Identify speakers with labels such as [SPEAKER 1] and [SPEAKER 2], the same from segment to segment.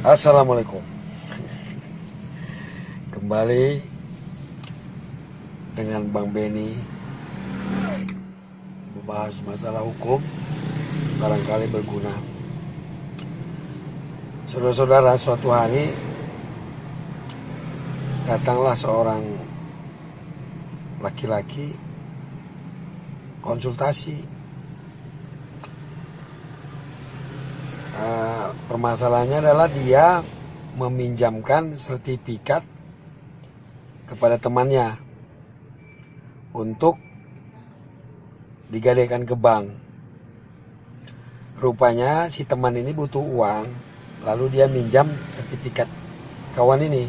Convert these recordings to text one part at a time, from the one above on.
[SPEAKER 1] Assalamualaikum. Kembali Dengan Bang Beni Membahas masalah hukum Barangkali berguna. Saudara-saudara suatu hari Datanglah seorang Laki-laki Konsultasi. Uh, permasalahannya adalah dia meminjamkan sertifikat kepada temannya untuk digadaikan ke bank. Rupanya si teman ini butuh uang, lalu dia minjam sertifikat kawan ini.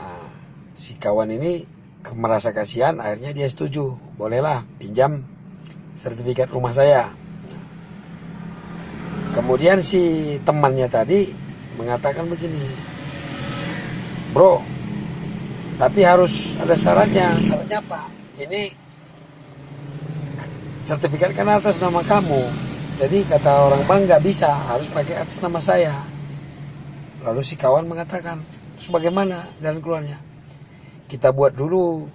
[SPEAKER 1] Nah, si kawan ini merasa kasihan, akhirnya dia setuju, bolehlah pinjam sertifikat rumah saya. Kemudian si temannya tadi mengatakan begini, bro, tapi harus ada syaratnya. Syaratnya apa? Ini sertifikat kan atas nama kamu. Jadi kata orang bank nggak bisa, harus pakai atas nama saya. Lalu si kawan mengatakan, terus bagaimana jalan keluarnya? Kita buat dulu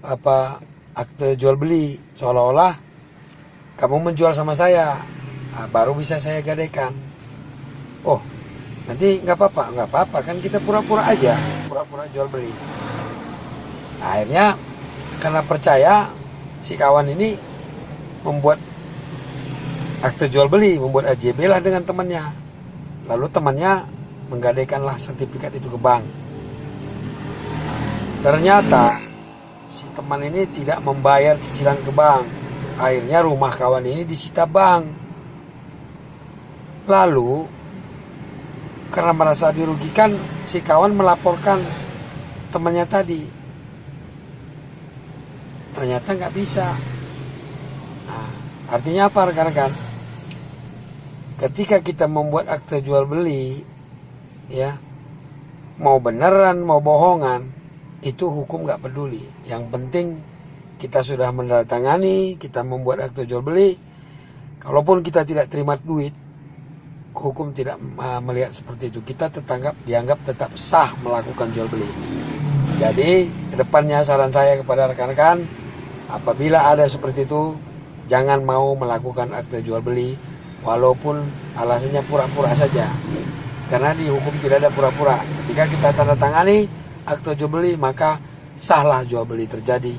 [SPEAKER 1] apa akte jual beli seolah-olah kamu menjual sama saya nah, baru bisa saya gadaikan oh nanti nggak apa-apa nggak apa-apa kan kita pura-pura aja pura-pura jual beli. Nah, akhirnya karena percaya si kawan ini membuat akte jual beli membuat AJB lah dengan temannya. Lalu temannya menggadaikanlah sertifikat itu ke bank. Ternyata si teman ini tidak membayar cicilan ke bank. Akhirnya rumah kawan ini disita bank Lalu karena merasa dirugikan si kawan melaporkan temannya tadi. Ternyata nggak bisa. Nah, artinya apa rekan-rekan? Ketika kita membuat akte jual beli, ya mau beneran mau bohongan itu hukum nggak peduli. Yang penting kita sudah menandatangani, kita membuat akte jual beli. Kalaupun kita tidak terima duit, hukum tidak uh, melihat seperti itu. Kita tetanggap dianggap tetap sah melakukan jual beli. Jadi ke depannya saran saya kepada rekan-rekan, apabila ada seperti itu, jangan mau melakukan akte jual beli, walaupun alasannya pura-pura saja. Karena di hukum tidak ada pura-pura. Ketika kita tanda tangani akte jual beli, maka sahlah jual beli terjadi,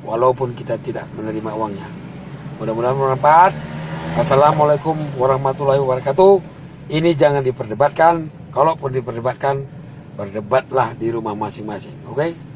[SPEAKER 1] walaupun kita tidak menerima uangnya. Mudah-mudahan bermanfaat. Assalamualaikum warahmatullahi wabarakatuh. Ini jangan diperdebatkan. Kalaupun diperdebatkan, berdebatlah di rumah masing-masing. Oke? Okay?